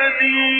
الذي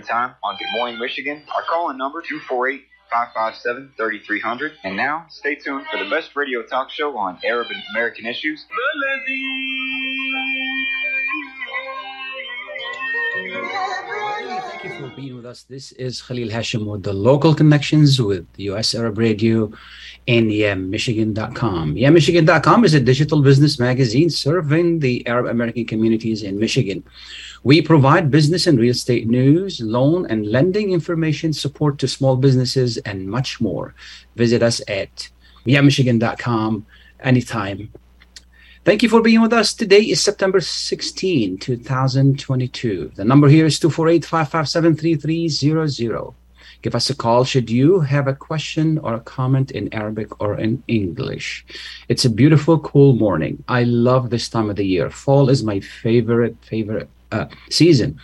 Time on Good Morning Michigan. Our call-in number 248 557 3300. And now, stay tuned for the best radio talk show on Arab and American issues. Thank you for being with us. This is Khalil Hashim with the local connections with US Arab Radio and YaMichigan.com. YaMichigan.com is a digital business magazine serving the Arab American communities in Michigan. We provide business and real estate news, loan and lending information, support to small businesses, and much more. Visit us at YaMichigan.com anytime. Thank you for being with us. Today is September 16, 2022. The number here is 248 557 3300. Give us a call should you have a question or a comment in Arabic or in English. It's a beautiful, cool morning. I love this time of the year. Fall is my favorite, favorite uh, season.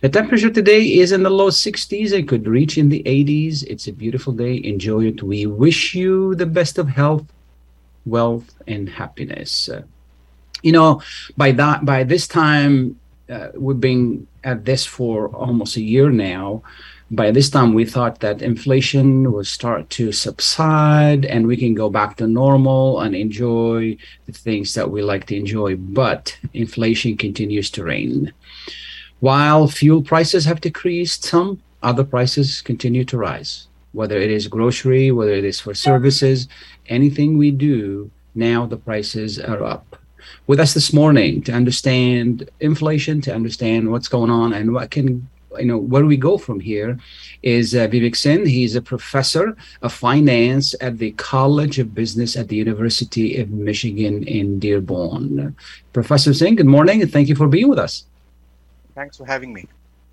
The temperature today is in the low 60s. It could reach in the 80s. It's a beautiful day. Enjoy it. We wish you the best of health, wealth, and happiness. Uh, you know, by that, by this time, uh, we've been at this for almost a year now. By this time, we thought that inflation would start to subside and we can go back to normal and enjoy the things that we like to enjoy. But inflation continues to reign. While fuel prices have decreased, some other prices continue to rise. Whether it is grocery, whether it is for services, anything we do, now the prices are up with us this morning to understand inflation, to understand what's going on and what can you know where we go from here is uh, Vivek Singh. He's a professor of finance at the College of Business at the University of Michigan in Dearborn. Professor Singh, good morning and thank you for being with us. Thanks for having me.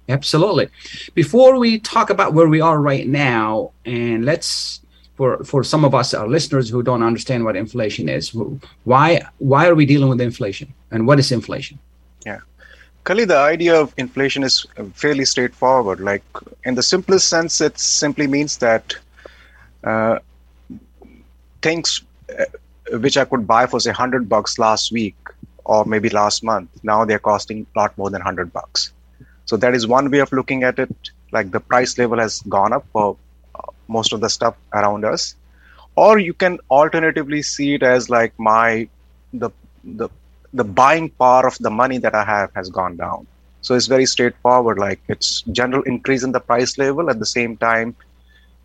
Absolutely. Before we talk about where we are right now, and let's for for some of us our listeners who don't understand what inflation is why why are we dealing with inflation and what is inflation yeah Kali, the idea of inflation is fairly straightforward like in the simplest sense it simply means that uh, things uh, which i could buy for say 100 bucks last week or maybe last month now they're costing a lot more than 100 bucks. So that is one way of looking at it like the price level has gone up for most of the stuff around us. Or you can alternatively see it as like my the the the buying power of the money that i have has gone down. So it's very straightforward like it's general increase in the price level. At the same time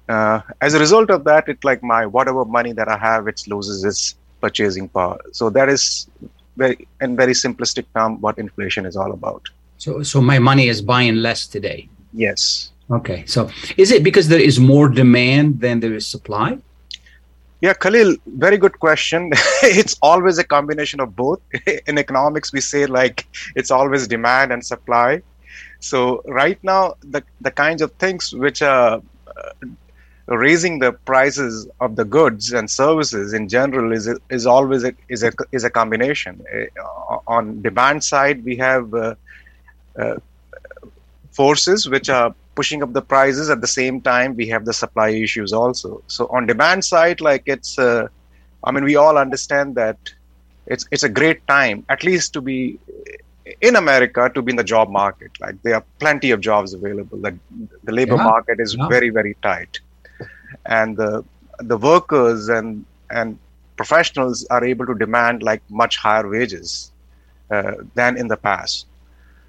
uh, as a result of that it like my whatever money that i have it loses its purchasing power. So that is very in very simplistic term what inflation is all about so so my money is buying less today yes Okay. So is it because there is more demand than there is supply? Yeah, Khalil, very good question. it's always a combination of both. In economics, we say like it's always demand and supply. So right now, the, the kinds of things which are uh, raising the prices of the goods and services in general is is always a, is a is a combination. Uh, on demand side, we have uh, uh forces which are pushing up the prices at the same time we have the supply issues also so on demand side like it's uh, i mean we all understand that it's it's a great time at least to be in america to be in the job market like there are plenty of jobs available the, the labor yeah. market is yeah. very very tight and the the workers and and professionals are able to demand like much higher wages uh, than in the past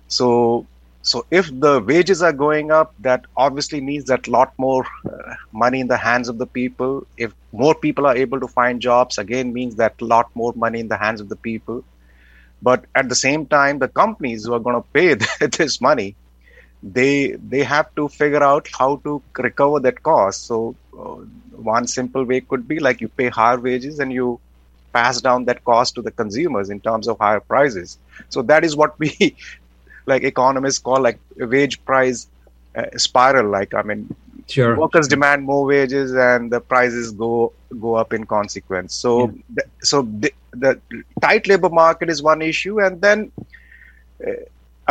so so if the wages are going up, that obviously means that a lot more uh, money in the hands of the people. If more people are able to find jobs, again means that a lot more money in the hands of the people. But at the same time, the companies who are going to pay this money, they they have to figure out how to recover that cost. So uh, one simple way could be like you pay higher wages and you pass down that cost to the consumers in terms of higher prices. So that is what we like economists call like a wage price uh, spiral. Like I mean, sure. workers demand more wages and the prices go go up in consequence. So Yeah. the, so the, the tight labor market is one issue, and then. Uh,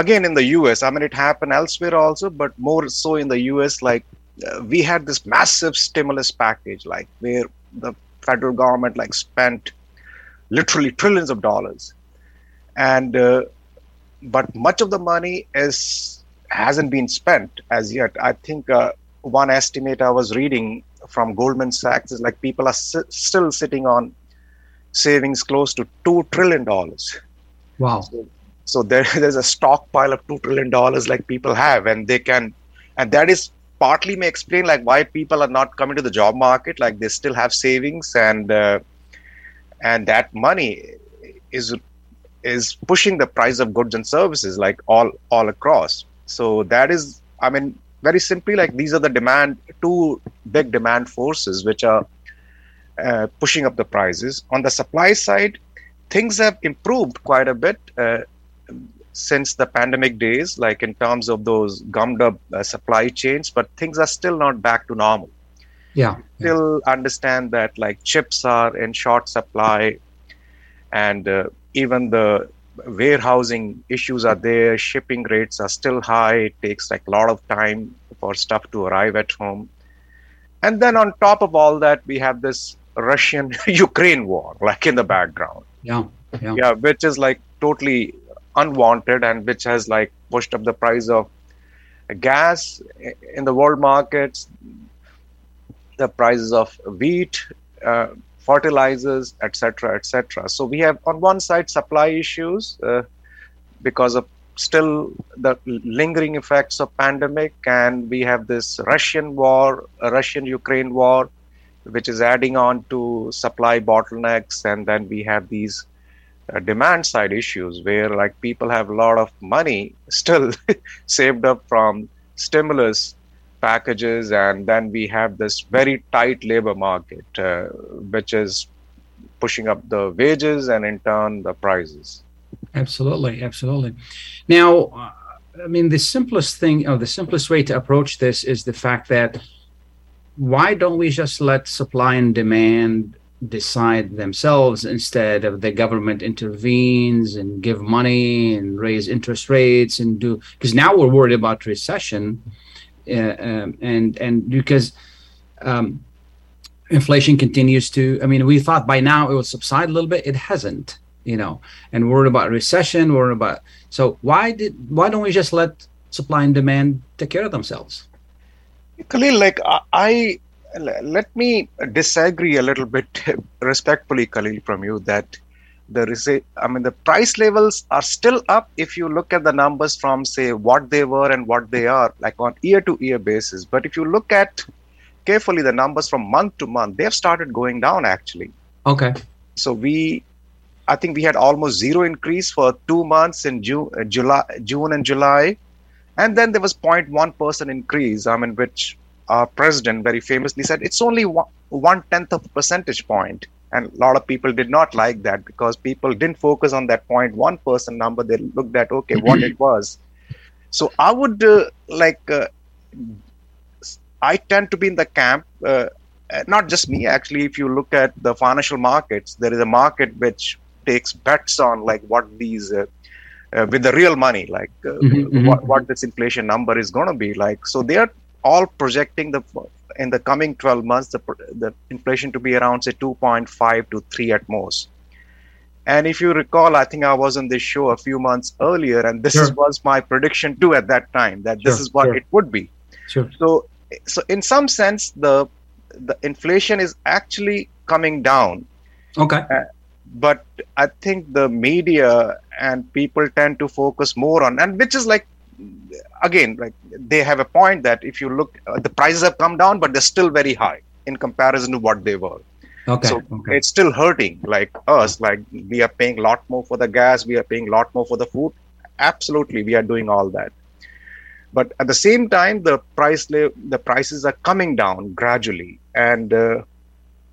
again in the US, I mean, it happened elsewhere also, but more so in the US. Like uh, we had this massive stimulus package, like where the federal government like spent literally trillions of dollars, and uh, but much of the money is hasn't been spent as yet. I think uh, one estimate I was reading from Goldman Sachs is like people are si- still sitting on savings close to two trillion dollars Wow. so there, there's a stockpile of two trillion dollars like people have and they can and that is partly may explain like why people are not coming to the job market like they still have savings and uh, and that money is is pushing the price of goods and services like all all across. So that is i mean very simply like these are the demand two big demand forces which are uh, pushing up the prices. On the supply side things have improved quite a bit uh, since the pandemic days, like in terms of those gummed up uh, supply chains, but things are still not back to normal. Yeah. Still understand that like chips are in short supply, and uh, even the warehousing issues are there. Shipping rates are still high. It takes like a lot of time for stuff to arrive at home. And then on top of all that, we have this Russian Ukraine war, like in the background Yeah. Yeah. yeah which is like totally unwanted and which has like pushed up the price of gas in the world markets the prices of wheat uh, fertilizers etc etc so we have on one side supply issues uh, because of still the lingering effects of pandemic and we have this russian war russian ukraine war which is adding on to supply bottlenecks and then we have these demand side issues where like people have a lot of money still saved up from stimulus packages and then we have this very tight labor market uh, which is pushing up the wages and in turn the prices Absolutely, absolutely. Now, uh, I mean, the simplest thing, or the simplest way to approach this is the fact that why don't we just let supply and demand decide themselves instead of the government intervenes and give money and raise interest rates and do because now we're worried about recession. Uh, um, and and because um, inflation continues to i mean we thought by now it would subside a little bit. It hasn't you know and worried about recession worried about so why did why don't we just let supply and demand take care of themselves? Khalil, like I, I let me disagree a little bit respectfully, Khalil, from you that the resi- I mean the price levels are still up if you look at the numbers from say what they were and what they are like on year to year basis. But if you look at carefully the numbers from month to month, they have started going down actually. okay So we, I think we had almost zero increase for two months in June, July, June and July, and then there was 0.1 percent increase. I mean, which our president very famously said it's only one, one tenth of a percentage point, and a lot of people did not like that because people didn't focus on that 0.1 percent number. They looked at okay what it was. So I would uh, like. Uh, I tend to be in the camp. Uh, uh, not just me actually if you look at the financial markets there is a market which takes bets on like what these uh, uh, with the real money like uh, Mhm, mhm. what, what this inflation number is going to be like so they are all projecting the in the coming 12 months the, the inflation to be around say 2.5 to 3 at most. And if you recall i think i was on this show a few months earlier and this Sure. was my prediction too at that time that this is what sure. it would be. Sure. So so in some sense the the inflation is actually coming down. Okay. Uh, but i think the media and people tend to focus more on and which is like again like they have a point that if you look uh, the prices have come down but they're still very high in comparison to what they were. Okay so okay. it's still hurting like us like we are paying a lot more for the gas we are paying a lot more for the food. Absolutely we are doing all that. But at the same time the price the prices are coming down gradually. And uh,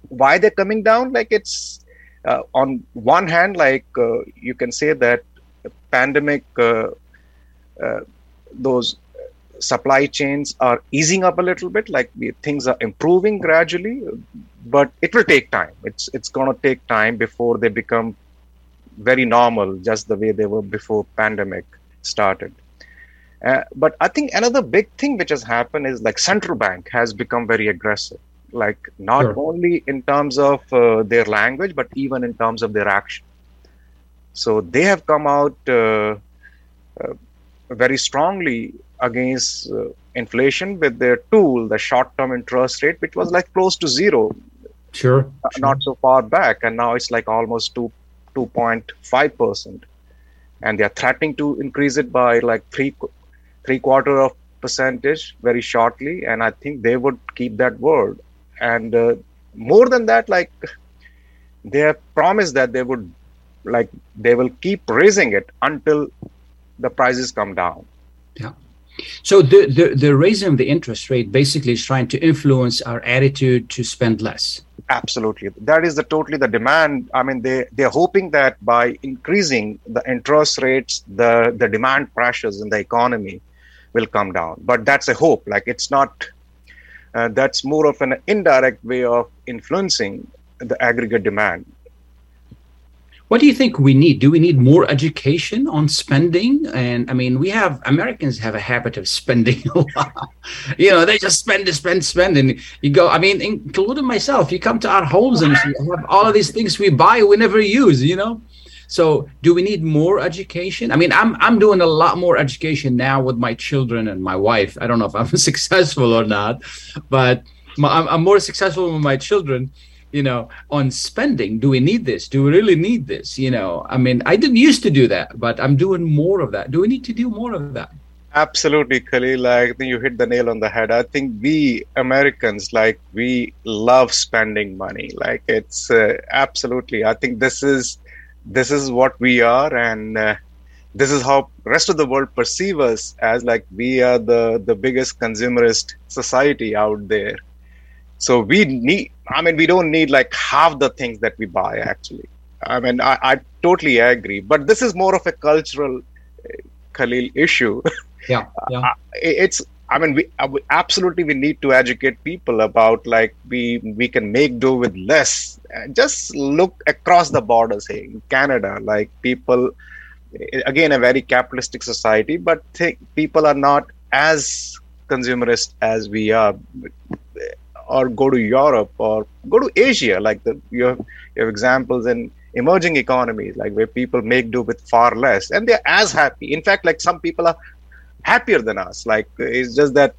why they're coming down? Like it's uh, on one hand like uh, you can say that pandemic uh, uh, those supply chains are easing up a little bit like things are improving gradually but it will take time it's it's going to take time before they become very normal just the way they were before pandemic started uh, but I think another big thing which has happened is like central bank has become very aggressive, like not sure. only in terms of uh, their language, but even in terms of their action. So they have come out uh, uh very strongly against uh, inflation with their tool, the short-term interest rate, which was like close to zero. Sure. Uh, not so far back, and now it's like almost two, two point five percent and they are threatening to increase it by like three three quarter of percentage very shortly and i think they would keep that word and uh, more than that like they have promised that they would like they will keep raising it until the prices come down yeah so the, the the raising of the interest rate basically is trying to influence our attitude to spend less absolutely that is the totally the demand i mean they they're hoping that by increasing the interest rates the the demand pressures in the economy will come down. But that's a hope. Like it's not. Uh, that's more of an indirect way of influencing the aggregate demand. What do you think we need? Do we need more education on spending? And I mean, we have Americans have a habit of spending a lot. you know, they just spend, spend, spend, and you go. I mean, including myself, you come to our homes and you have all of these things we buy we never use. You know, so, do we need more education? I mean, I'm I'm doing a lot more education now with my children and my wife. I don't know if I'm successful or not, but my, I'm, I'm more successful with my children. You know, on spending. Do we need this? Do we really need this? You know, I mean, I didn't used to do that, but I'm doing more of that. Do we need to do more of that? Absolutely, Khalil. Like, I think you hit the nail on the head. I think we Americans, like, we love spending money. Like, it's uh, absolutely. I think this is this is what we are and uh, this is how rest of the world perceive us as like we are the the biggest consumerist society out there so we need i mean we don't need like half the things that we buy actually i mean i, I totally agree but this is more of a cultural uh, khalil issue yeah, yeah. Uh, it's I mean, we, uh, we, absolutely we need to educate people about like we we can make do with less. Just look across the borders border, say Canada, like people, again a very capitalistic society, but think people are not as consumerist as we are. Or go to Europe or go to Asia, like the you have, you have examples in emerging economies, like where people make do with far less, and they're as happy. In fact, like some people are happier than us. Like it's just that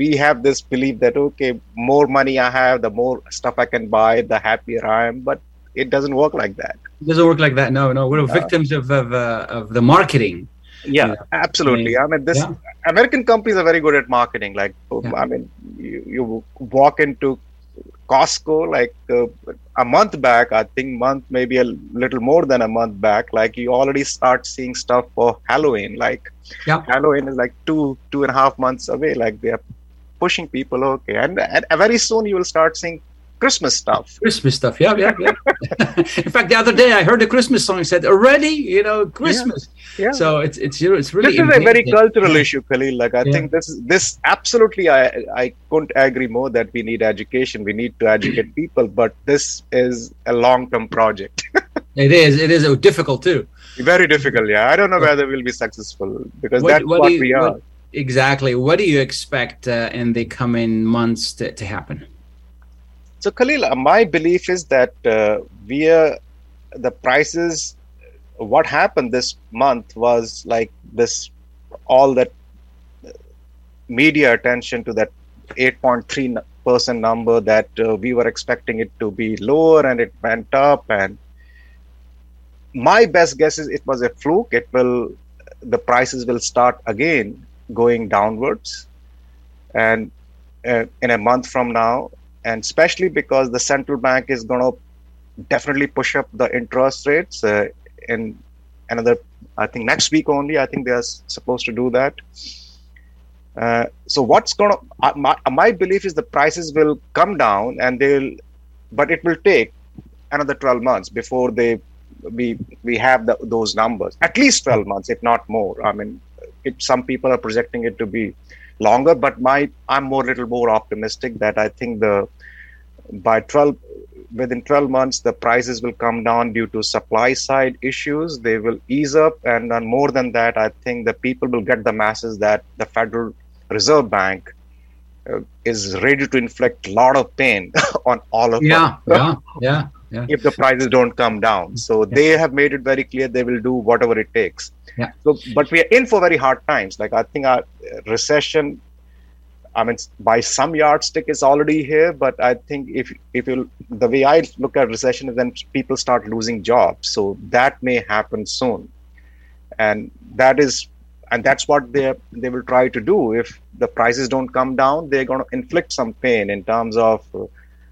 we have this belief that okay, more money I have, the more stuff I can buy, the happier I am. But it doesn't work like that. It doesn't work like that. No, no, we're victims of of, uh, of the marketing. Yeah, absolutely. I mean, this yeah. American companies are very good at marketing. Like, yeah. I mean, you, you walk into Costco like uh, a month back, I think month maybe a little more than a month back, like you already start seeing stuff for Halloween. Like yeah. Halloween is like two two and a half months away. Like they are pushing people okay, and, and very soon you will start seeing Christmas stuff. Christmas stuff, yeah, yeah, yeah. In fact, the other day I heard a Christmas song said already, you know, Christmas. Yeah. yeah. So it's it's you know, it's really. This is a very cultural issue, Khalil. Like I yeah. think this this absolutely I I couldn't agree more that we need education. We need to educate people, but this is a long term project. it is. It is difficult too. Very difficult. Yeah, I don't know whether we'll be successful because what, that's what, what you, we are. What, exactly. What do you expect uh, in the coming months to, to happen? So, Khalil, uh, my belief is that uh, via the prices, what happened this month was like this all that media attention to that 8.3 percent number that uh, we were expecting it to be lower and it went up. And my best guess is it was a fluke. It will the prices will start again going downwards. And uh, in a month from now and especially because the central bank is going to definitely push up the interest rates uh, in another i think next week only i think they are supposed to do that. Uh, so what's going to uh, my, my belief is the prices will come down and they'll but it will take another 12 months before they we we have the, those numbers. At least 12 months if not more. I mean it, some people are projecting it to be longer but my i'm more little more optimistic that i think the by 12 within 12 months the prices will come down due to supply side issues. They will ease up and then more than that i think the people will get the masses that the federal reserve bank uh, is ready to inflict a lot of pain on all of yeah, us. yeah yeah yeah. If the prices don't come down. So yeah. they have made it very clear they will do whatever it takes yeah so but we are in for very hard times like i think our recession I mean, by some yardstick, is already here. But I think if if you the way I look at recession is when people start losing jobs, so that may happen soon, and that is and that's what they they will try to do. If the prices don't come down, they're going to inflict some pain in terms of uh,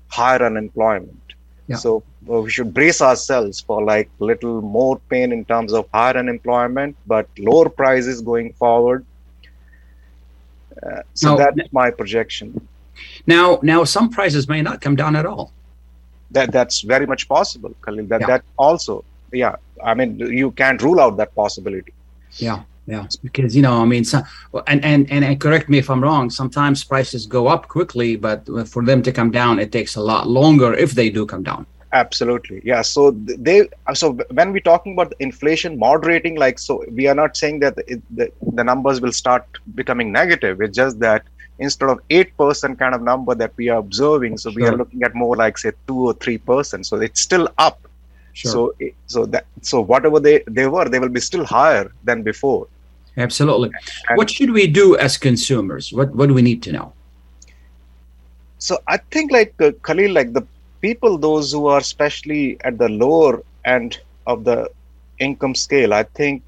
higher unemployment. Yeah. So uh, we should brace ourselves for like little more pain in terms of higher unemployment, but lower prices going forward uh, so now, that's my projection. Now, now some prices may not come down at all. That that's very much possible, Khalil. That yeah. that also, yeah. I mean, you can't rule out that possibility. Yeah, yeah. Because you know, I mean, some, and and and correct me if I'm wrong. Sometimes prices go up quickly, but uh, for them to come down, it takes a lot longer if they do come down. Absolutely. Yeah. So they so when we're talking about inflation moderating like so we are not saying that it, the, the numbers will start becoming negative. It's just that instead of 8% kind of number that we are observing so we are looking at more like say 2 or 3% so it's still up. Sure. so so that so whatever they they were they will be still higher than before absolutely and what should we do as consumers what what do we need to know so i think like uh, khalil like the people, those who are especially at the lower end of the income scale, I think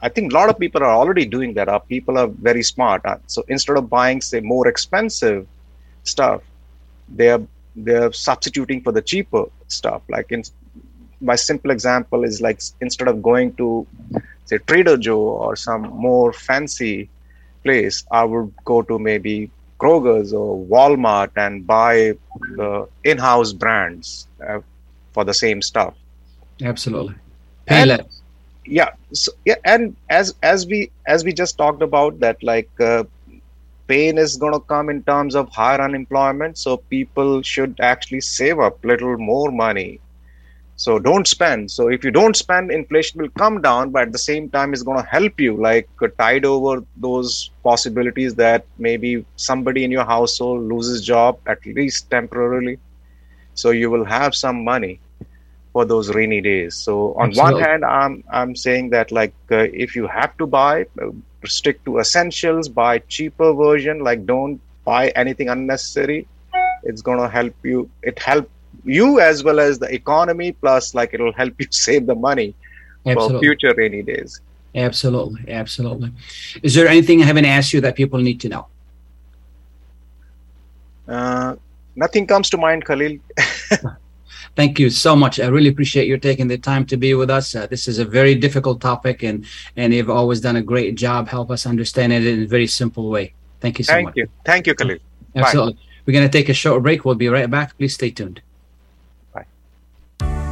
I think a lot of people are already doing that. Our people are very smart. Uh, so instead of buying, say, more expensive stuff, they're they're substituting for the cheaper stuff. Like in my simple example is like instead of going to say Trader Joe or some more fancy place, I would go to maybe Kroger's or Walmart and buy the in-house brands uh, for the same stuff. Absolutely. Pay less. Yeah. So, yeah, and as as we as we just talked about that, like uh, pain is going to come in terms of higher unemployment. So people should actually save up little more money so don't spend. So if you don't spend inflation will come down but at the same time it's going to help you like uh, tide over those possibilities that maybe somebody in your household loses job at least temporarily. So you will have some money for those rainy days. So on Absolutely. one hand i'm i'm saying that like uh, if you have to buy uh, stick to essentials buy cheaper version like don't buy anything unnecessary. It's going to help you it help you as well as the economy plus like it'll help you save the money Absolutely. for future rainy days. Absolutely. Absolutely. Is there anything i haven't asked you that people need to know? Uh, nothing comes to mind khalil. Thank you so much. I really appreciate you taking the time to be with us. Uh, this is a very difficult topic and and you've always done a great job. Help us understand it in a very simple way. Thank you so thank much. you. Thank you khalil. Absolutely. Bye. we're going to take a short break. We'll be right back. Please stay tuned Bye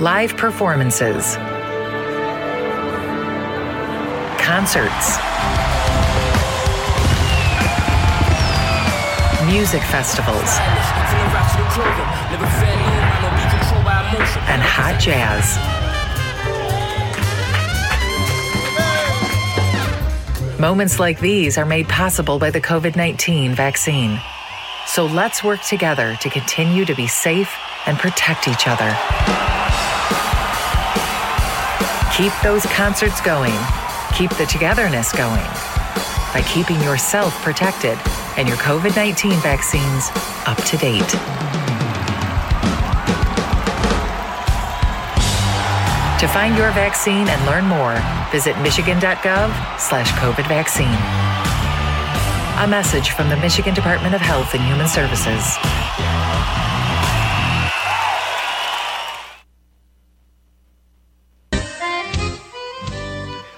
live performances, concerts, music festivals, and hot jazz. Moments like these are made possible by the COVID 19 vaccine. So let's work together to continue to be safe and protect each other. Keep those concerts going. Keep the togetherness going by keeping yourself protected and your COVID 19 vaccines up to date. To find your vaccine and learn more, visit michigan.gov slash COVID vaccine. A message from the Michigan Department of Health and Human Services.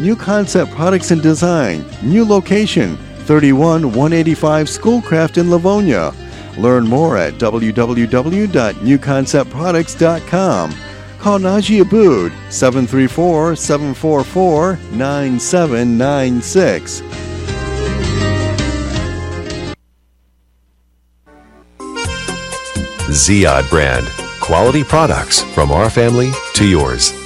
New Concept Products and Design, new location, 31 185 Schoolcraft in Livonia. Learn more at www.newconceptproducts.com. Call Najee Abood 734 744 9796. Ziyad brand. Quality products from our family to yours.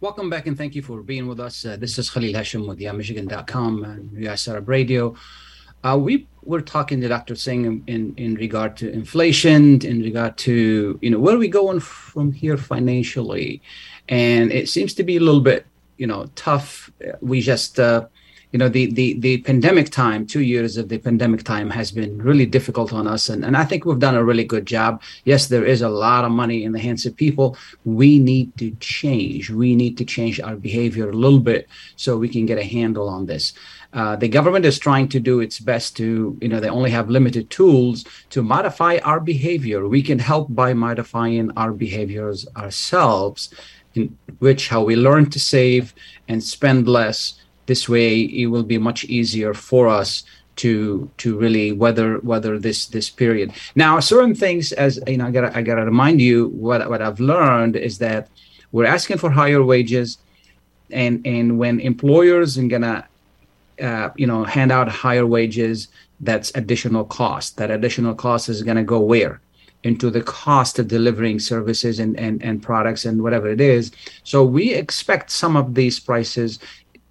Welcome back and thank you for being with us. Uh, this is Khalil Hashim with YaMichigan.com and US Arab Radio. Uh, we were talking to Dr. Singh in, in, in, regard to inflation, in regard to, you know, where are we going from here financially? And it seems to be a little bit, you know, tough. We just, uh, you know, the, the, the pandemic time, two years of the pandemic time has been really difficult on us. And, and I think we've done a really good job. Yes, there is a lot of money in the hands of people. We need to change. We need to change our behavior a little bit so we can get a handle on this. Uh, the government is trying to do its best to, you know, they only have limited tools to modify our behavior. We can help by modifying our behaviors ourselves, in which how we learn to save and spend less. This way, it will be much easier for us to to really weather weather this this period. Now, certain things, as you know, I gotta I gotta remind you what what I've learned is that we're asking for higher wages, and and when employers are gonna uh, you know hand out higher wages that's additional cost. That additional cost is to go where? Into the cost of delivering services and, and and products and whatever it is. So we expect some of these prices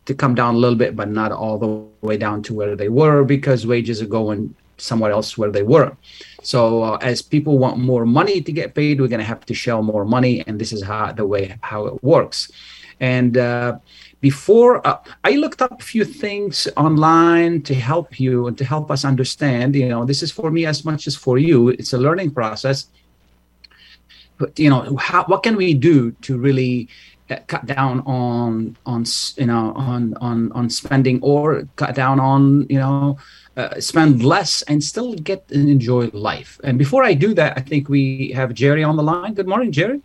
to come down a little bit but not all the way down to where they were because wages are going somewhere else where they were so uh, as people want more money to get paid we're going to have to shell more money and this is how the way how it works and uh, before uh, I looked up a few things online to help you and to help us understand. You know, this is for me as much as for you. It's a learning process. But you know, how, what can we do to really cut down on on you know on on on spending or cut down on you know uh, spend less and still get and enjoy life. And before I do that, I think we have Jerry on the line. Good morning, Jerry.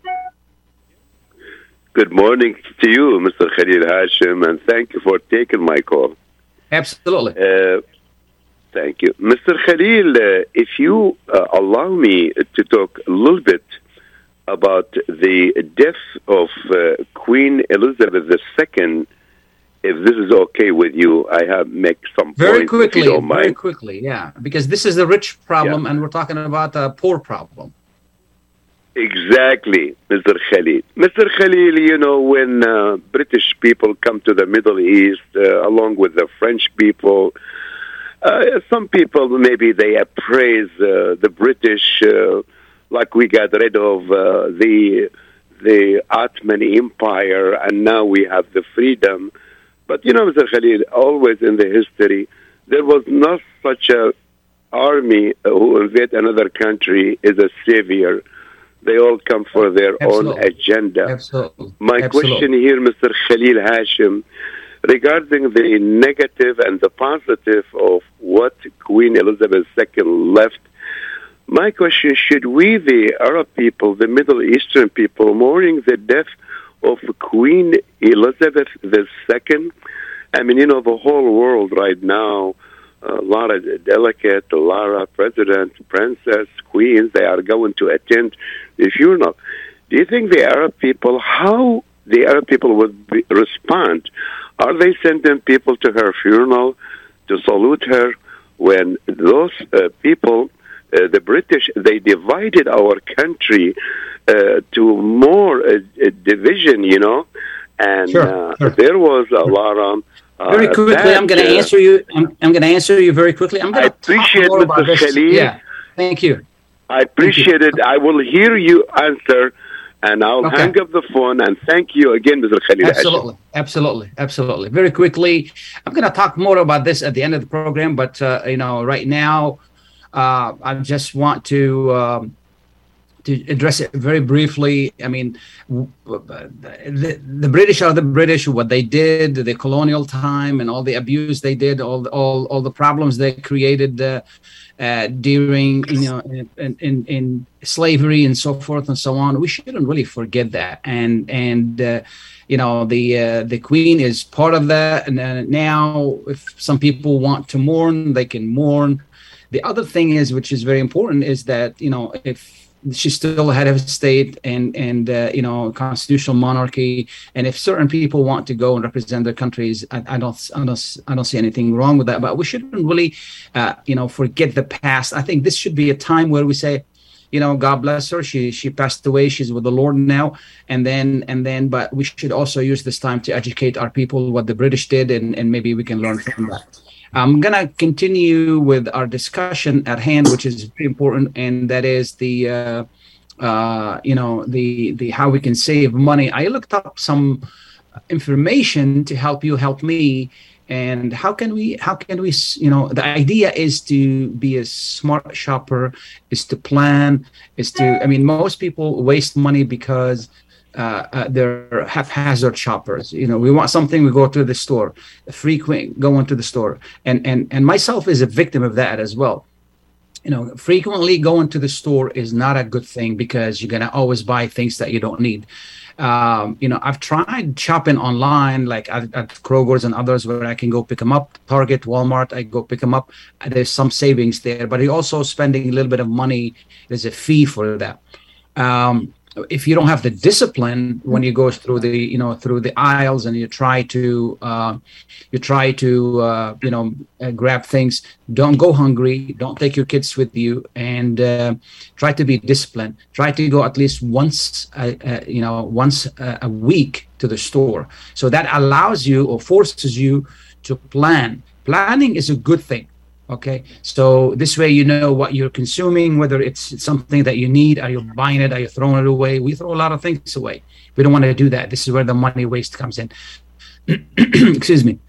Good morning to you, Mr. Khalil Hashim, and thank you for taking my call. Absolutely. Uh, thank you. Mr. Khalil, uh, if you uh, allow me to talk a little bit about the death of uh, Queen Elizabeth II, if this is okay with you, I have make some very quickly, very quickly, yeah, because this is a rich problem, yeah. and we're talking about a poor problem. Exactly, Mr. Khalil. Mr. Khalil, you know, when uh, British people come to the Middle East, uh, along with the French people, Uh, some people maybe they appraise uh, the British uh, like we got rid of uh, the the Ottoman Empire and now we have the freedom. But you know, Mr. Khalil, always in the history there was not such a army who invade another country is a savior. They all come for their Absolutely. own agenda. Absolutely. My Absolutely. question here, Mr. Khalil Hashim, regarding the negative and the positive of what Queen Elizabeth II left, my question should we, the Arab people, the Middle Eastern people, mourning the death of Queen Elizabeth II? I mean, you know, the whole world right now, a lot of delegate, a lot of president, princess, queens, they are going to attend the funeral. Do you think the Arab people, how the Arab people would be, respond? Are they sending people to her funeral to salute her when those uh, people, uh, the British, they divided our country uh, to more uh, uh, division, you know? And Sure, uh, sure. there was a lot of. Uh, very quickly, I'm going to uh, answer you. I'm, I'm going to answer you very quickly. I'm going to appreciate talk more about Mr. this. Khalil. Yeah, thank you. I appreciate it. I will hear you answer, and I'll Okay. hang up the phone. And thank you again, Mr. Khalil. Absolutely, absolutely, absolutely. Very quickly, I'm going to talk more about this at the end of the program, but uh, you know, right now, uh, I just want to um, to address it very briefly. I mean, the, the British are the British. What they did, the colonial time, and all the abuse they did, all all all the problems they created. Uh, uh, during you know in, in in slavery and so forth and so on we shouldn't really forget that and and uh, you know the uh, the queen is part of that and uh, now if some people want to mourn they can mourn the other thing is which is very important is that you know if she's still head of state and and uh, you know constitutional monarchy and if certain people want to go and represent their countries I, I don't I don't I don't see anything wrong with that. But we shouldn't really uh, you know forget the past. I think this should be a time where we say you know god bless her. She she passed away. She's with the lord now. And then and then but we should also use this time to educate our people what the british did and and maybe we can learn from that i'm going to continue with our discussion at hand which is very important and that is the uh, uh, you know the the how we can save money. I looked up some information to help you help me and how can we how can we you know the idea is to be a smart shopper is to plan is to i mean most people waste money because uh, uh, they're haphazard shoppers. You know, we want something, we go to the store, frequent going to the store, and and and myself is a victim of that as well. You know frequently going to the store is not a good thing because you're going to always buy things that you don't need. Um, you know i've tried shopping online like at, at kroger's and others where i can go pick them up. Target walmart i go pick them up. There's some savings there but you're also spending a little bit of money. There's a fee for that. Um, if you don't have the discipline when you go through the you know through the aisles and you try to uh, you try to uh, you know uh, grab things don't go hungry don't take your kids with you and uh, try to be disciplined. Try to go at least once uh, uh, you know once a, a week to the store. So that allows you or forces you to plan. Planning is a good thing okay so this way you know what you're consuming whether it's something that you need are you buying it are you throwing it away? We throw a lot of things away. We don't want to do that. This is where the money waste comes in. Excuse me.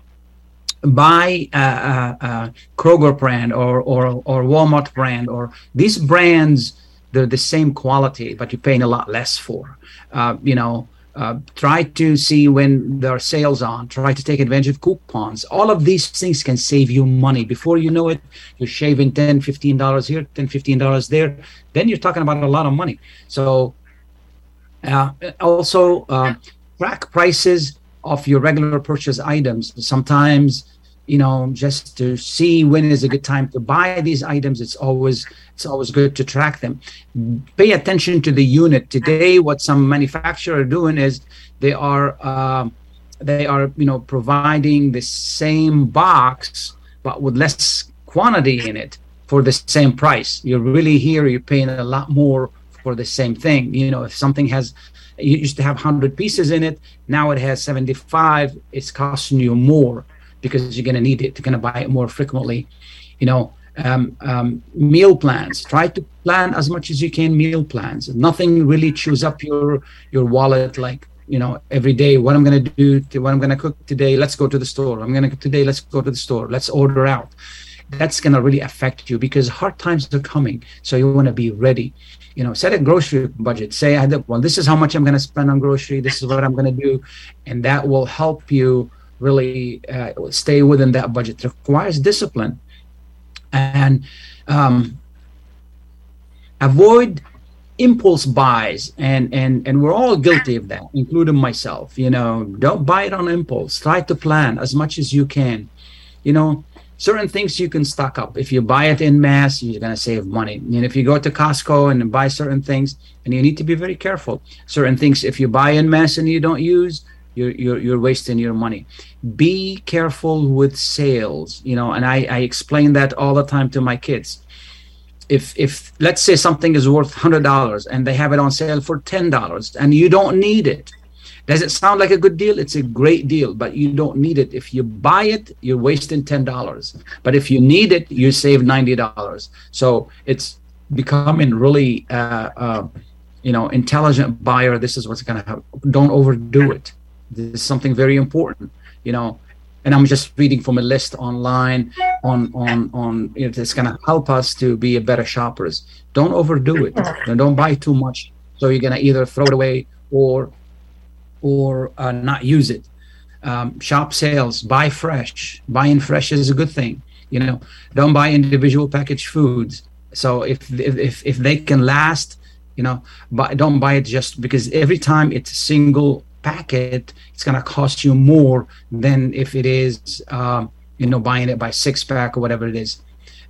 Buy a, a, a kroger brand or, or or walmart brand or these brands they're the same quality but you're paying a lot less for. Uh, you know uh, try to see when there are sales on try to take advantage of coupons. All of these things can save you money. Before you know it you're shaving 10 15 dollars here 10 15 dollars there. Then you're talking about a lot of money. So uh, also uh, track prices of your regular purchase items. Sometimes you know just to see when is a good time to buy these items. It's always it's always good to track them. Pay attention to the unit. Today what some manufacturer are doing is they are uh, they are you know providing the same box but with less quantity in it for the same price. You're really here you're paying a lot more for the same thing. You know if something has you used to have 100 pieces in it now it has 75 it's costing you more because you're going to need it you're going to buy it more frequently. You know, um, um, meal plans. Try to plan as much as you can meal plans. Nothing really chews up your your wallet like you know every day what i'm going to do to, what i'm going to cook today let's go to the store. I'm going to today let's go to the store. Let's order out. That's going to really affect you because hard times are coming so you want to be ready. You know set a grocery budget. Say I well this is how much i'm going to spend on grocery. This is what i'm going to do. And that will help you really uh, stay within that budget. It requires discipline and um, avoid impulse buys. And and and we're all guilty of that including myself you know. Don't buy it on impulse. Try to plan as much as you can. You know certain things you can stock up. If you buy it in mass you're going to save money. And if you go to costco and buy certain things and you need to be very careful. Certain things if you buy in mass and you don't use you're, you're, you're wasting your money. Be careful with sales you know and I, I explain that all the time to my kids. If if let's say something is worth $100 and they have it on sale for $10 and you don't need it does it sound like a good deal? It's a great deal but you don't need it. If you buy it you're wasting $10 but if you need it you save $90 so it's becoming really uh, uh, you know intelligent buyer. This is what's going to happen don't overdo it this is something very important you know and I'm just reading from a list online on on on you know, it's going to help us to be a better shoppers. Don't overdo it. don't buy too much, so you're going to either throw it away or or uh, not use it. Um, shop sales, buy fresh. Buying fresh is a good thing. You know, don't buy individual packaged foods. So if if if they can last, you know, but don't buy it just because every time it's single packet, it's going to cost you more than if it is, um, you know, buying it by six pack or whatever it is.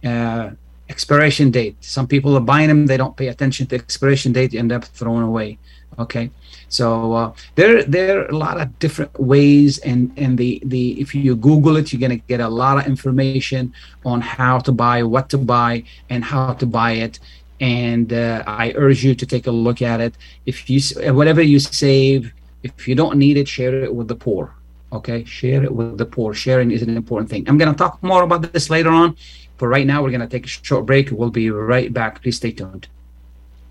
Uh, expiration date. Some people are buying them, they don't pay attention to expiration date, you end up throwing away. Okay, so uh, there there are a lot of different ways, and and the the if you Google it, you're gonna get a lot of information on how to buy, what to buy, and how to buy it. And uh, I urge you to take a look at it. If you whatever you save, if you don't need it, share it with the poor. Okay, share it with the poor. Sharing is an important thing. I'm going to talk more about this later on. but right now, we're going to take a short break. We'll be right back. Please stay tuned.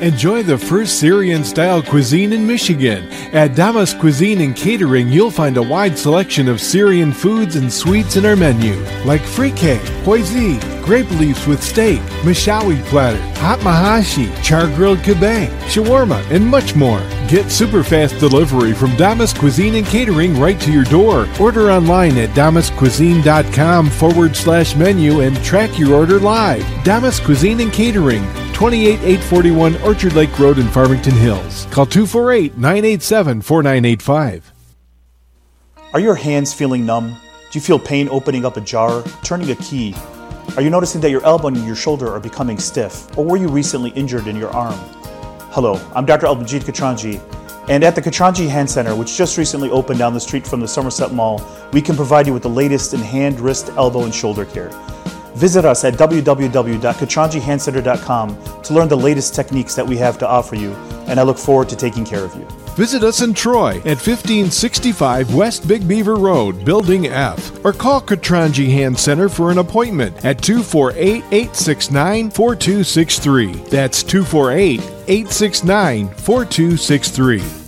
Enjoy the first Syrian style cuisine in Michigan. At Damas Cuisine and Catering, you'll find a wide selection of Syrian foods and sweets in our menu, like frike, poisi, grape leaves with steak, mashawi platter, hot mahashi, char grilled kebab, shawarma, and much more. Get super fast delivery from Damas Cuisine and Catering right to your door. Order online at damascuisine.com forward slash menu and track your order live. Damas Cuisine and Catering, 28841 Orchard Lake Road in Farmington Hills. Call 248 987 4985. Are your hands feeling numb? Do you feel pain opening up a jar, turning a key? Are you noticing that your elbow and your shoulder are becoming stiff? Or were you recently injured in your arm? Hello, I'm Dr. Albanjit Katranji, and at the Katranji Hand Center, which just recently opened down the street from the Somerset Mall, we can provide you with the latest in hand, wrist, elbow, and shoulder care. Visit us at www.katranjihandcenter.com to learn the latest techniques that we have to offer you, and I look forward to taking care of you. Visit us in Troy at 1565 West Big Beaver Road, Building F, or call Katranji Hand Center for an appointment at 248 869 4263. That's 248 869 4263.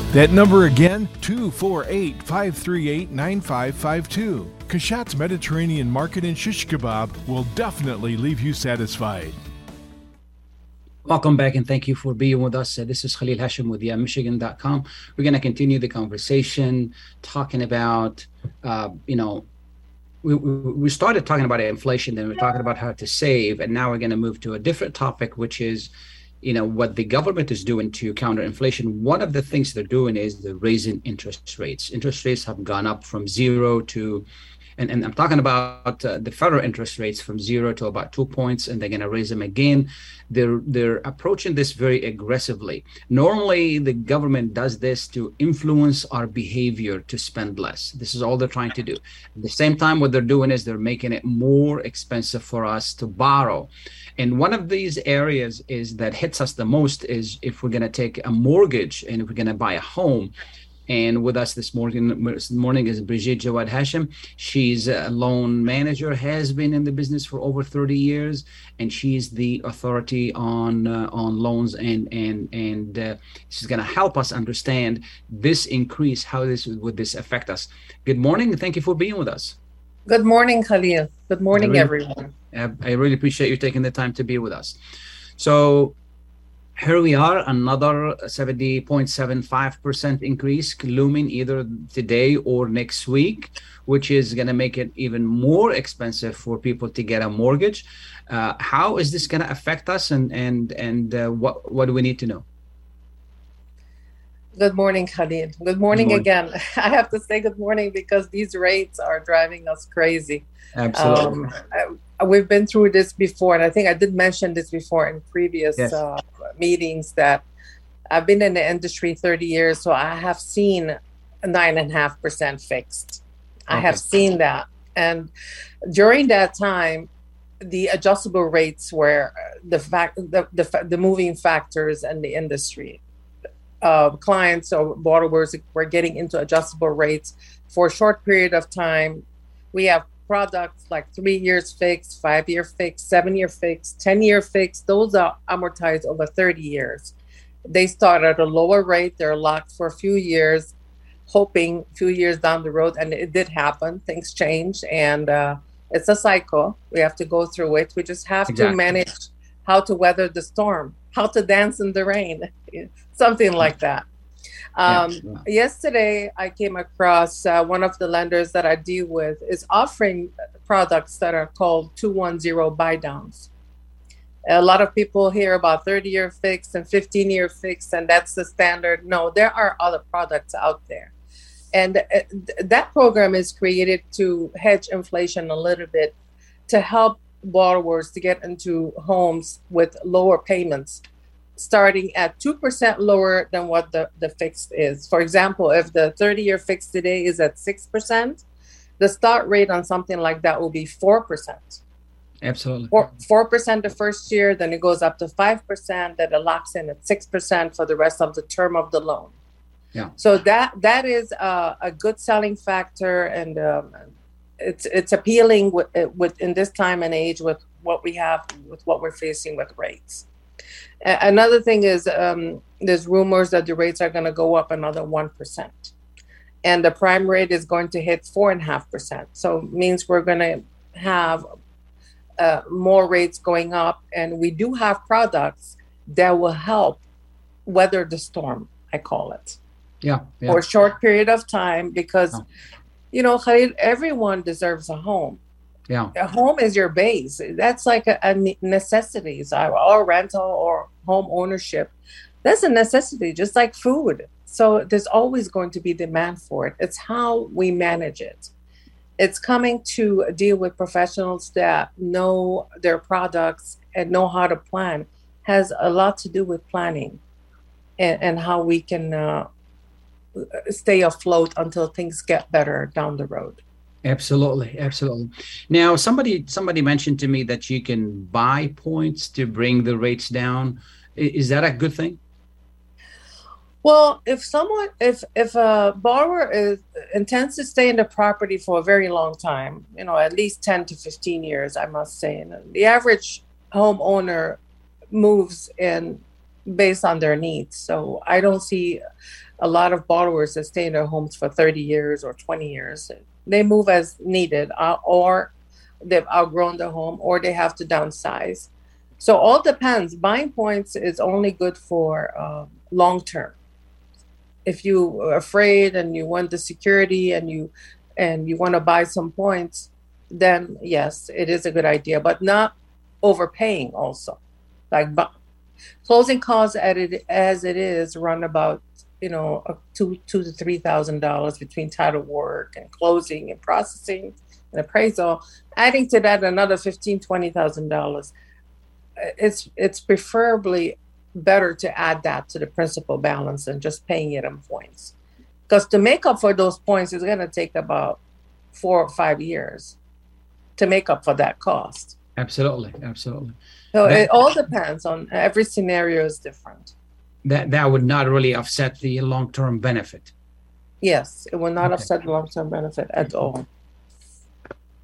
That number again, 248 538 9552. Kashat's Mediterranean Market and Shish Kebab will definitely leave you satisfied. Welcome back and thank you for being with us. Uh, this is Khalil Hashim with YaMichigan.com. We're going to continue the conversation talking about, uh, you know, we, we started talking about inflation, then we're talking about how to save, and now we're going to move to a different topic, which is, you know, what the government is doing to counter inflation. One of the things they're doing is they're raising interest rates. Interest rates have gone up from zero to and, and I'm talking about uh, the federal interest rates from zero to about two points, and they're going to raise them again. They're they're approaching this very aggressively. Normally, the government does this to influence our behavior to spend less. This is all they're trying to do. At the same time, what they're doing is they're making it more expensive for us to borrow. And one of these areas is that hits us the most is if we're going to take a mortgage and if we're going to buy a home and with us this morning, this morning is Brigitte Jawad Hashim. She's a loan manager, has been in the business for over 30 years, and she's the authority on uh, on loans. And and and uh, she's going to help us understand this increase. How this would this affect us? Good morning. Thank you for being with us. Good morning, Khalil. Good morning, really, everyone. I really appreciate you taking the time to be with us. So here we are, another 70.75% increase looming either today or next week, which is going to make it even more expensive for people to get a mortgage. Uh, how is this going to affect us, and and and uh, what what do we need to know? Good morning, Khalil. Good morning, good morning, again. I have to say good morning because these rates are driving us crazy. Absolutely. Um, I, we've been through this before, and I think I did mention this before in previous yes. uh, meetings that I've been in the industry 30 years, so I have seen nine and a half percent fixed. Okay. I have seen that. And during that time, the adjustable rates were the fact the, the, the moving factors in the industry. Uh, clients or borrowers were getting into adjustable rates for a short period of time. We have products like three years fixed, five year fixed, seven year fixed, 10 year fixed, those are amortized over 30 years. They start at a lower rate, they're locked for a few years, hoping a few years down the road, and it did happen. Things change, and uh, it's a cycle. We have to go through it. We just have exactly. to manage how to weather the storm, how to dance in the rain, something like that. Um, yeah. Yesterday, I came across uh, one of the lenders that I deal with is offering products that are called 210 buy downs. A lot of people hear about 30 year fixed and 15 year fixed, and that's the standard. No, there are other products out there. And uh, that program is created to hedge inflation a little bit to help borrowers to get into homes with lower payments starting at 2% lower than what the, the fixed is. For example, if the 30 year fixed today is at 6%, the start rate on something like that will be 4%. Absolutely. 4, percent the first year, then it goes up to 5%, then it locks in at 6% for the rest of the term of the loan. Yeah. So that that is a, a good selling factor, and um, it's it's appealing with, with in this time and age with what we have with what we're facing with rates. Another thing is um, there's rumors that the rates are going to go up another 1%. And the prime rate is going to hit 4.5%. So means we're going to have uh, more rates going up. And we do have products that will help weather the storm, I call it. Yeah. yeah. For a short period of time because, oh. You know, Khalid, everyone deserves a home. Yeah. A home is your base. That's like a, a necessity. So, or rental or home ownership. That's a necessity, just like food. So there's always going to be demand for it. It's how we manage it. It's coming to deal with professionals that know their products and know how to plan. Has a lot to do with planning and, and how we can uh, stay afloat until things get better down the road. Absolutely, absolutely. Now, somebody somebody mentioned to me that you can buy points to bring the rates down. Is that a good thing? Well, if someone, if if a borrower is intends to stay in the property for a very long time, you know, at least ten to fifteen years, I must say, and the average homeowner moves in based on their needs. So I don't see a lot of borrowers that stay in their homes for thirty years or twenty years They move as needed, uh, or they've outgrown their home, or they have to downsize. So all depends. Buying points is only good for uh, long term. If you are afraid and you want the security and you and you want to buy some points, then yes, it is a good idea, but not overpaying also. Like closing costs at it as it is run about you know two two to three thousand dollars between title work and closing and processing and appraisal. Adding to that another fifteen twenty thousand dollars. It's it's preferably better to add that to the principal balance than just paying it in points. Because to make up for those points is going to take about four or five years to make up for that cost. Absolutely, absolutely. So that, it all depends on every scenario is different. That that would not really offset the long term benefit. Yes, it will not okay. offset the long term benefit at all.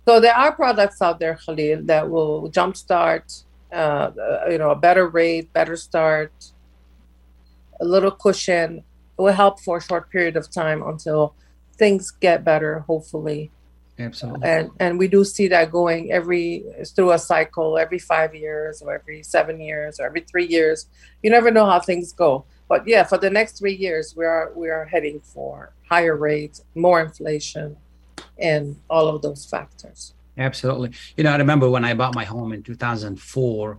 So there are products out there, Khalil, that will jumpstart, uh, you know, a better rate, better start, a little cushion. It will help for a short period of time until things get better, hopefully. Absolutely. And and we do see that going every through a cycle, every five years or every seven years or every three years. You never know how things go. But yeah, for the next three years, we are we are heading for higher rates, more inflation, and all of those factors. Absolutely. You know, I remember when I bought my home in 2004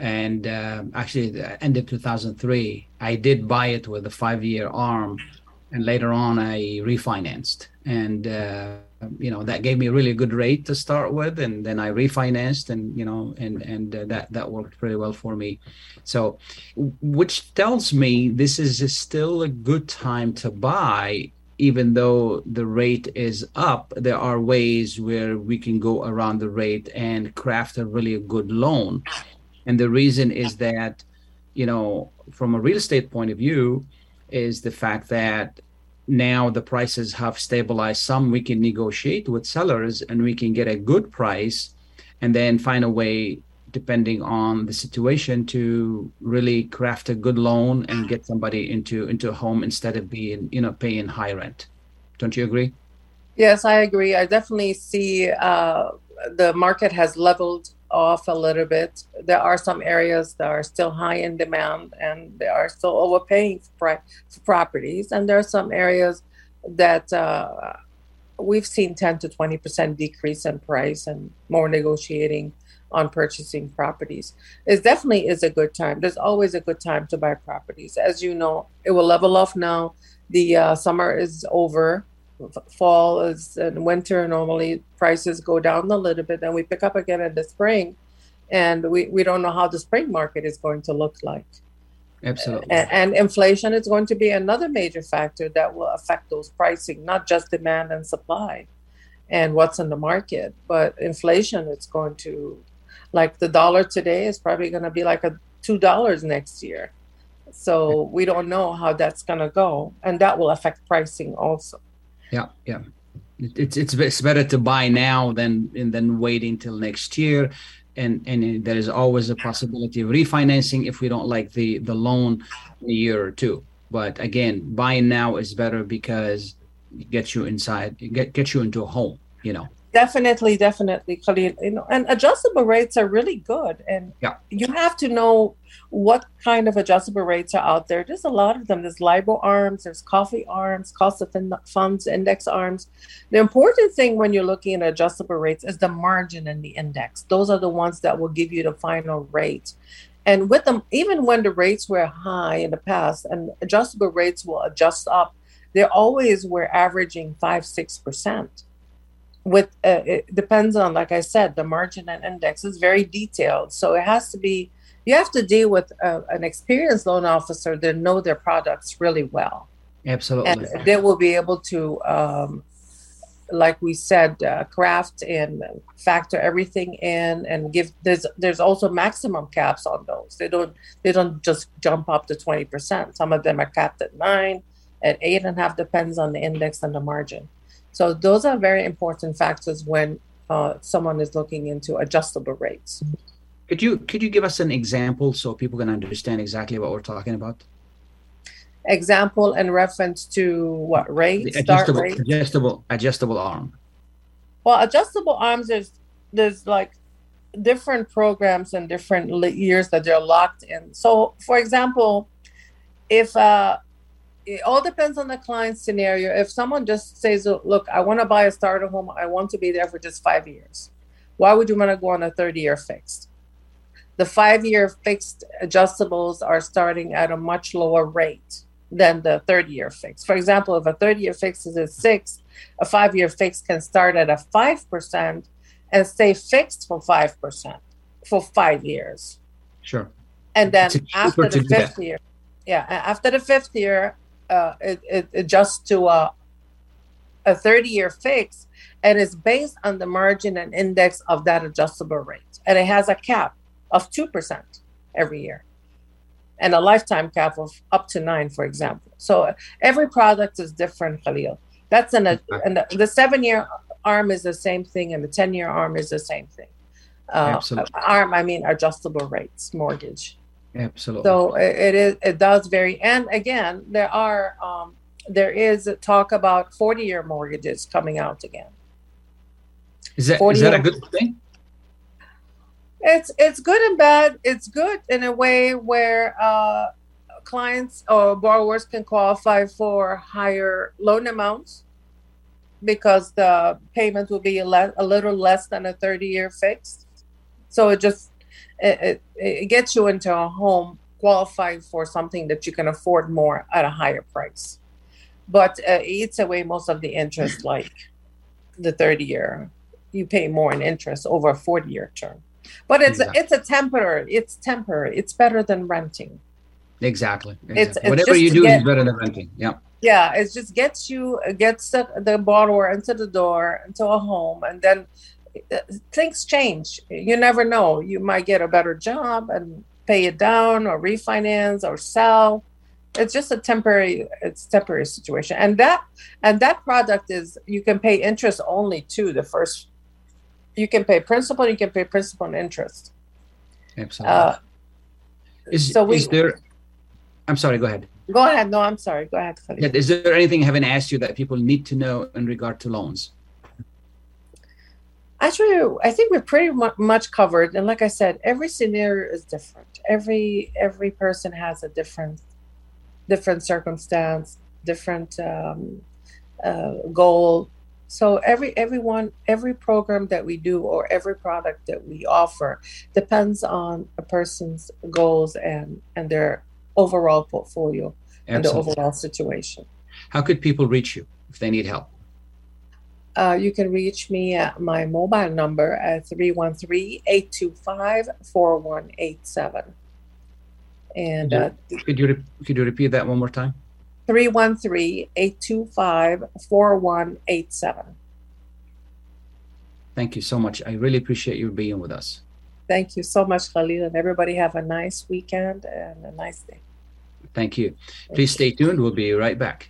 and uh, actually the end of 2003 i did buy it with a five year arm and later on i refinanced. And uh, you know that gave me a really good rate to start with and then i refinanced and you know and and uh, that that worked pretty well for me. So which tells me this is still a good time to buy even though the rate is up. There are ways where we can go around the rate and craft a really good loan. And the reason is that you know from a real estate point of view is the fact that now the prices have stabilized some. We can negotiate with sellers and we can get a good price and then find a way depending on the situation to really craft a good loan and get somebody into into a home instead of being you know paying high rent. Don't you agree? Yes i agree. I definitely see uh, the market has leveled off a little bit. There are some areas that are still high in demand and they are still overpaying for, for properties. And there are some areas that uh, we've seen 10 to 20% decrease in price and more negotiating on purchasing properties. It definitely is a good time. There's always a good time to buy properties. As you know, it will level off now. The uh, summer is over fall is and winter normally prices go down a little bit and we pick up again in the spring. And we, we don't know how the spring market is going to look like. Absolutely. And, and inflation is going to be another major factor that will affect those pricing not just demand and supply and what's in the market but inflation is going to like the dollar today is probably going to be like a two dollars next year. So we don't know how that's going to go and that will affect pricing also yeah, yeah. It's it's it's better to buy now than and then wait until next year, and and there is always a possibility of refinancing if we don't like the the loan a year or two. But again, buying now is better because it gets you inside, it get gets you into a home. You know. Definitely, definitely, Khalil. You know, and adjustable rates are really good, and yeah. you have to know what kind of adjustable rates are out there. There's a lot of them. There's LIBOR arms, there's COFI arms, cost of funds index arms. The important thing when you're looking at adjustable rates is the margin and the index. Those are the ones that will give you the final rate. And with them, even when the rates were high in the past, and adjustable rates will adjust up, they always were averaging five, six percent with uh, it depends on like i said the margin and index is very detailed. So it has to be you have to deal with uh, an experienced loan officer that know their products really well. Absolutely. And they will be able to um, like we said uh, craft and factor everything in and give there's there's also maximum caps on those. They don't they don't just jump up to 20% some of them are capped at nine at eight and a half depends on the index and the margin so those are very important factors when uh, someone is looking into adjustable rates. Could you could you give us an example so people can understand exactly what we're talking about? Example in reference to what rate? The adjustable, rate? adjustable, adjustable arm. Well, adjustable arms there's there's like different programs and different years that they're locked in. So, for example, if uh, it all depends on the client scenario. If someone just says, "Look, I want to buy a starter home. I want to be there for just five years," why would you want to go on a thirty-year fixed? The five-year fixed adjustables are starting at a much lower rate than the 30 year fix. For example, if a 30 year fix is at six, a five year fix can start at a 5% and stay fixed for 5% for five years. Sure. And then after the fifth year, yeah, after the fifth year, uh, it, it adjusts to a, a 30 year fix and it's based on the margin and index of that adjustable rate. And it has a cap of 2% every year and a lifetime cap of up to nine, for example. So every product is different, Khalil. That's an, and the, the seven year arm is the same thing, and the 10 year arm is the same thing. Uh, Absolutely. Arm, I mean, adjustable rates mortgage. Absolutely. So it, it is, it does vary. And again, there are, um, there is talk about 40 year mortgages coming out again. Is that, is that a good thing? It's it's good and bad. It's good in a way where uh, clients or borrowers can qualify for higher loan amounts because the payment will be a, le- a little less than a 30 year fixed. So it just it, it, it gets you into a home qualified for something that you can afford more at a higher price. But uh, it eats away most of the interest, like the 30 year. You pay more in interest over a 40 year term but it's exactly. it's a temporary it's temporary it's better than renting exactly, exactly. It's, it's whatever you do get, is better than renting yeah yeah it just gets you gets the, the borrower into the door into a home and then things change you never know you might get a better job and pay it down or refinance or sell it's just a temporary it's temporary situation and that and that product is you can pay interest only to the first you can pay principal, you can pay principal and interest. Absolutely. Uh, is, so we, is there? I'm sorry. Go ahead. Go ahead. No, I'm sorry. Go ahead. Yeah, is there anything I haven't asked you that people need to know in regard to loans? Actually, I think we're pretty much covered. And like I said, every scenario is different. Every every person has a different different circumstance, different um, uh, goal, so every everyone every program that we do or every product that we offer depends on a person's goals and and their overall portfolio Absolutely. and the overall situation. How could people reach you if they need help? Uh, you can reach me at my mobile number at 313-825-4187. And uh, could you re- could you repeat that one more time? 313-825-4187. Thank you so much. I really appreciate you being with us. Thank you so much, Khalil, and everybody have a nice weekend and a nice day. Thank you. Please stay tuned. We'll be right back.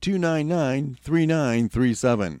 299 3937.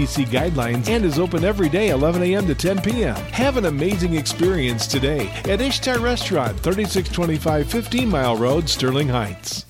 CDC guidelines and is open every day 11 a.m. to 10 p.m. Have an amazing experience today at Ishtar Restaurant, 3625 15 Mile Road, Sterling Heights.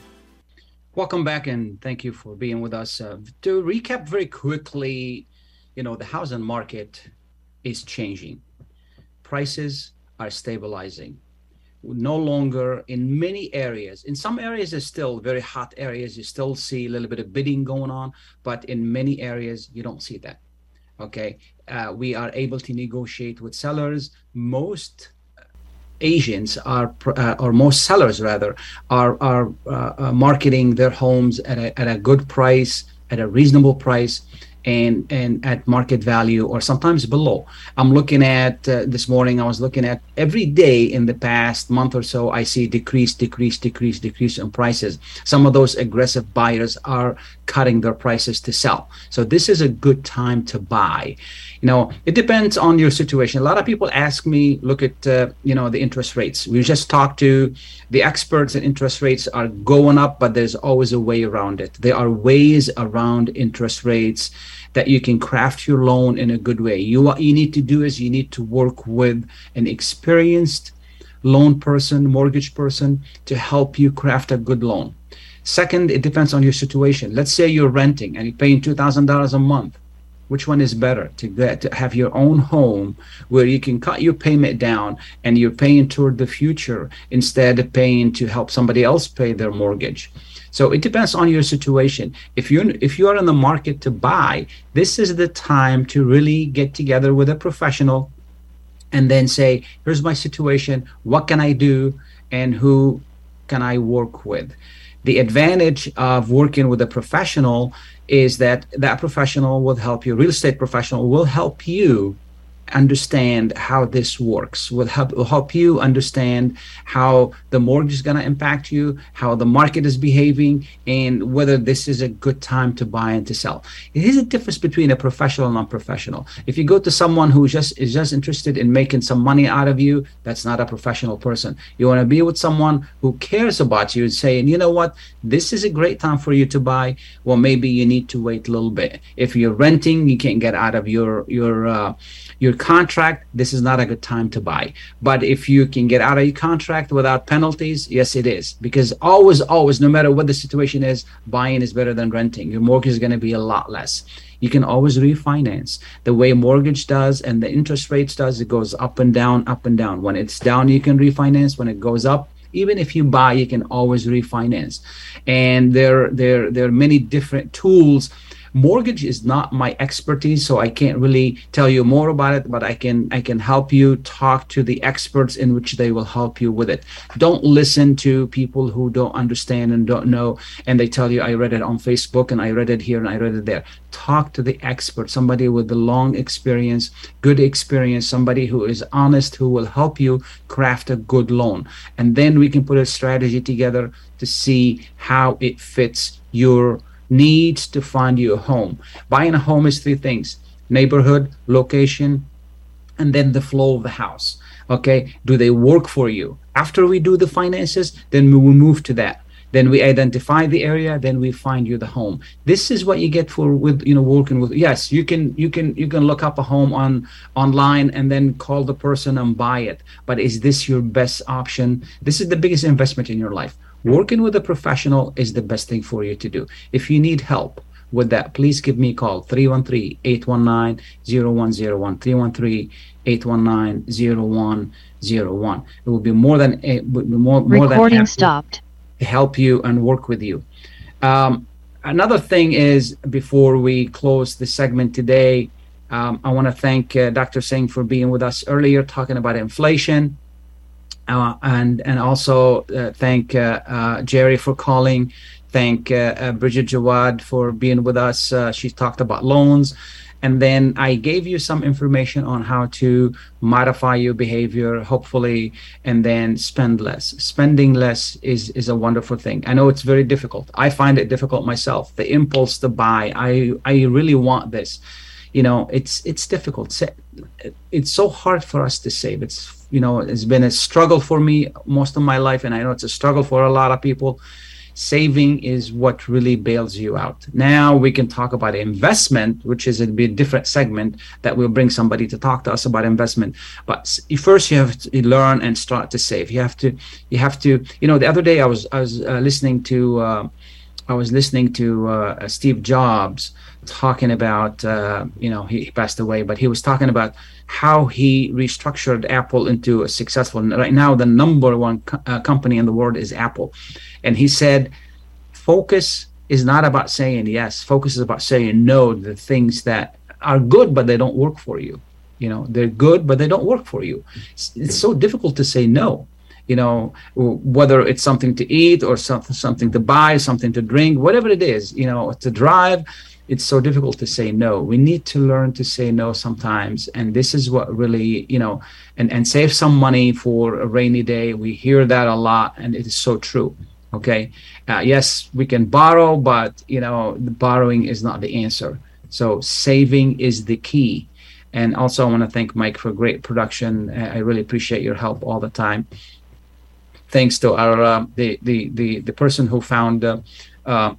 Welcome back and thank you for being with us. Uh, to recap very quickly, you know, the housing market is changing, prices are stabilizing. No longer in many areas. In some areas it's still very hot areas. You still see a little bit of bidding going on but in many areas you don't see that okay? Uh, we are able to negotiate with sellers. Most Asians are, uh, or most sellers rather, are are uh, uh, marketing their homes at a, at a good price, at a reasonable price, and and at market value or sometimes below. I'm looking at uh, this morning i was looking at every day in the past month or so i see decrease decrease decrease decrease in prices. Some of those aggressive buyers are cutting their prices to sell. So this is a good time to buy. You know it depends on your situation. A lot of people ask me look at uh, you know the interest rates. We just talked to the experts and interest rates are going up but there's always a way around it. There are ways around interest rates that you can craft your loan in a good way. You what you need to do is you need to work with an experienced loan person mortgage person to help you craft a good loan. Second it depends on your situation. Let's say you're renting and you're paying $2000 a month. Which one is better? To get to have your own home where you can cut your payment down and you're paying toward the future instead of paying to help somebody else pay their mortgage so it depends on your situation. If you if you are in the market to buy this is the time to really get together with a professional and then say here's my situation. What can i do? And who can i work with? The advantage of working with a professional is that that professional will help you. Real estate professional will help you understand how this works will help will help you understand how the mortgage is going to impact you how the market is behaving and whether this is a good time to buy and to sell. Is a difference between a professional and non-professional if you go to someone who just is just interested in making some money out of you that's not a professional person. You want to be with someone who cares about you and saying you know what? This is a great time for you to buy. Well maybe you need to wait a little bit. If you're renting you can't get out of your your uh, your contract, this is not a good time to buy. But if you can get out of your contract without penalties, yes, it is. Because always, always, no matter what the situation is, buying is better than renting. Your mortgage is going to be a lot less. You can always refinance the way mortgage does and the interest rates does. It goes up and down, up and down. When it's down, you can refinance. When it goes up, even if you buy, you can always refinance. And there, there, there are many different tools mortgage is not my expertise so i can't really tell you more about it but i can i can help you talk to the experts in which they will help you with it. Don't listen to people who don't understand and don't know and they tell you i read it on facebook and i read it here and i read it there. Talk to the expert somebody with the long experience good experience somebody who is honest who will help you craft a good loan. And then we can put a strategy together to see how it fits your needs to find you a home. Buying a home is three things neighborhood, location, and then the flow of the house. Okay, do they work for you? After we do the finances, then we will move to that. Then we identify the area, then we find you the home. This is what you get for with you know working with. Yes, you can you can you can look up a home on online and then call the person and buy it. But is this your best option? This is the biggest investment in your life working with a professional is the best thing for you to do. If you need help with that, please give me a call 313 819 0101. 313 819 0101. It will be more than a, more, more Recording than stopped. To help you and work with you. Um, another thing is before we close the segment today, um, I want to thank uh, Dr. Singh for being with us earlier, talking about inflation, uh, and and also uh, thank uh, uh, Jerry for calling. Thank uh, Bridget Jawad for being with us. she talked about loans and then I gave you some information on how to modify your behavior, hopefully, and then spend less. Spending less is is a wonderful thing. I know it's very difficult. I find it difficult myself. The impulse to buy, I I really want this. You know, it's it's difficult. It's so hard for us to save. It's you know, it's been a struggle for me most of my life, and I know it's a struggle for a lot of people saving is what really bails you out. Now we can talk about investment, which is a bit different segment that will bring somebody to talk to us about investment. But first, you have to learn and start to save. You have to, you have to, you know. The other day, I was I was uh, listening to, uh, I was listening to uh, Steve Jobs talking about, uh, you know, he, he passed away, but he was talking about how he restructured Apple into a successful. Right now, the number one co- uh, company in the world is Apple, and he said, focus is not about saying yes. Focus is about saying no to the things that are good, but they don't work for you. You know, they're good, but they don't work for you. It's, it's so difficult to say no. You know, whether it's something to eat or something, something to buy, something to drink, whatever it is. You know, to drive it's so difficult to say no. We need to learn to say no sometimes. And this is what really, you know, and, and save some money for a rainy day. We hear that a lot, and it is so true. Okay. Uh, yes, we can borrow, but, you know, borrowing is not the answer. So saving is the key. And also, I want to thank Mike for great production. I really appreciate your help all the time. Thanks to our uh, the, the the the person who found uh, uh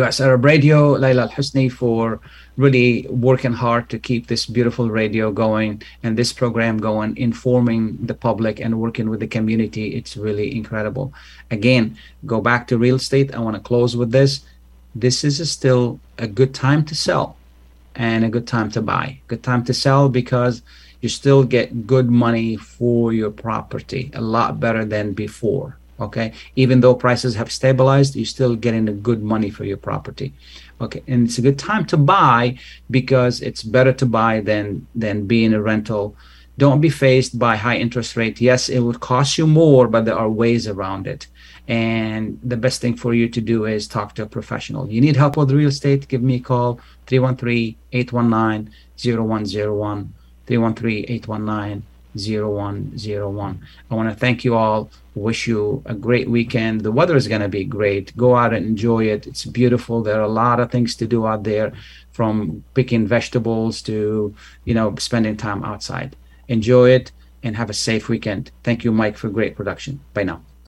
US Arab Radio, Layla Al Husni, for really working hard to keep this beautiful radio going and this program going, informing the public and working with the community. It's really incredible. Again, go back to real estate. I want to close with this. This is still a good time to sell and a good time to buy. Good time to sell because you still get good money for your property, a lot better than before okay? Even though prices have stabilized you're still getting a good money for your property okay? And it's a good time to buy because it's better to buy than than being a rental. Don't be faced by high interest rate. Yes it would cost you more but there are ways around it. And the best thing for you to do is talk to a professional. You need help with real estate? Give me a call 313-819-0101 313-819 0101. I want to thank you all. Wish you a great weekend. The weather is going to be great. Go out and enjoy it. It's beautiful. There are a lot of things to do out there from picking vegetables to, you know, spending time outside. Enjoy it and have a safe weekend. Thank you, Mike, for great production. Bye now.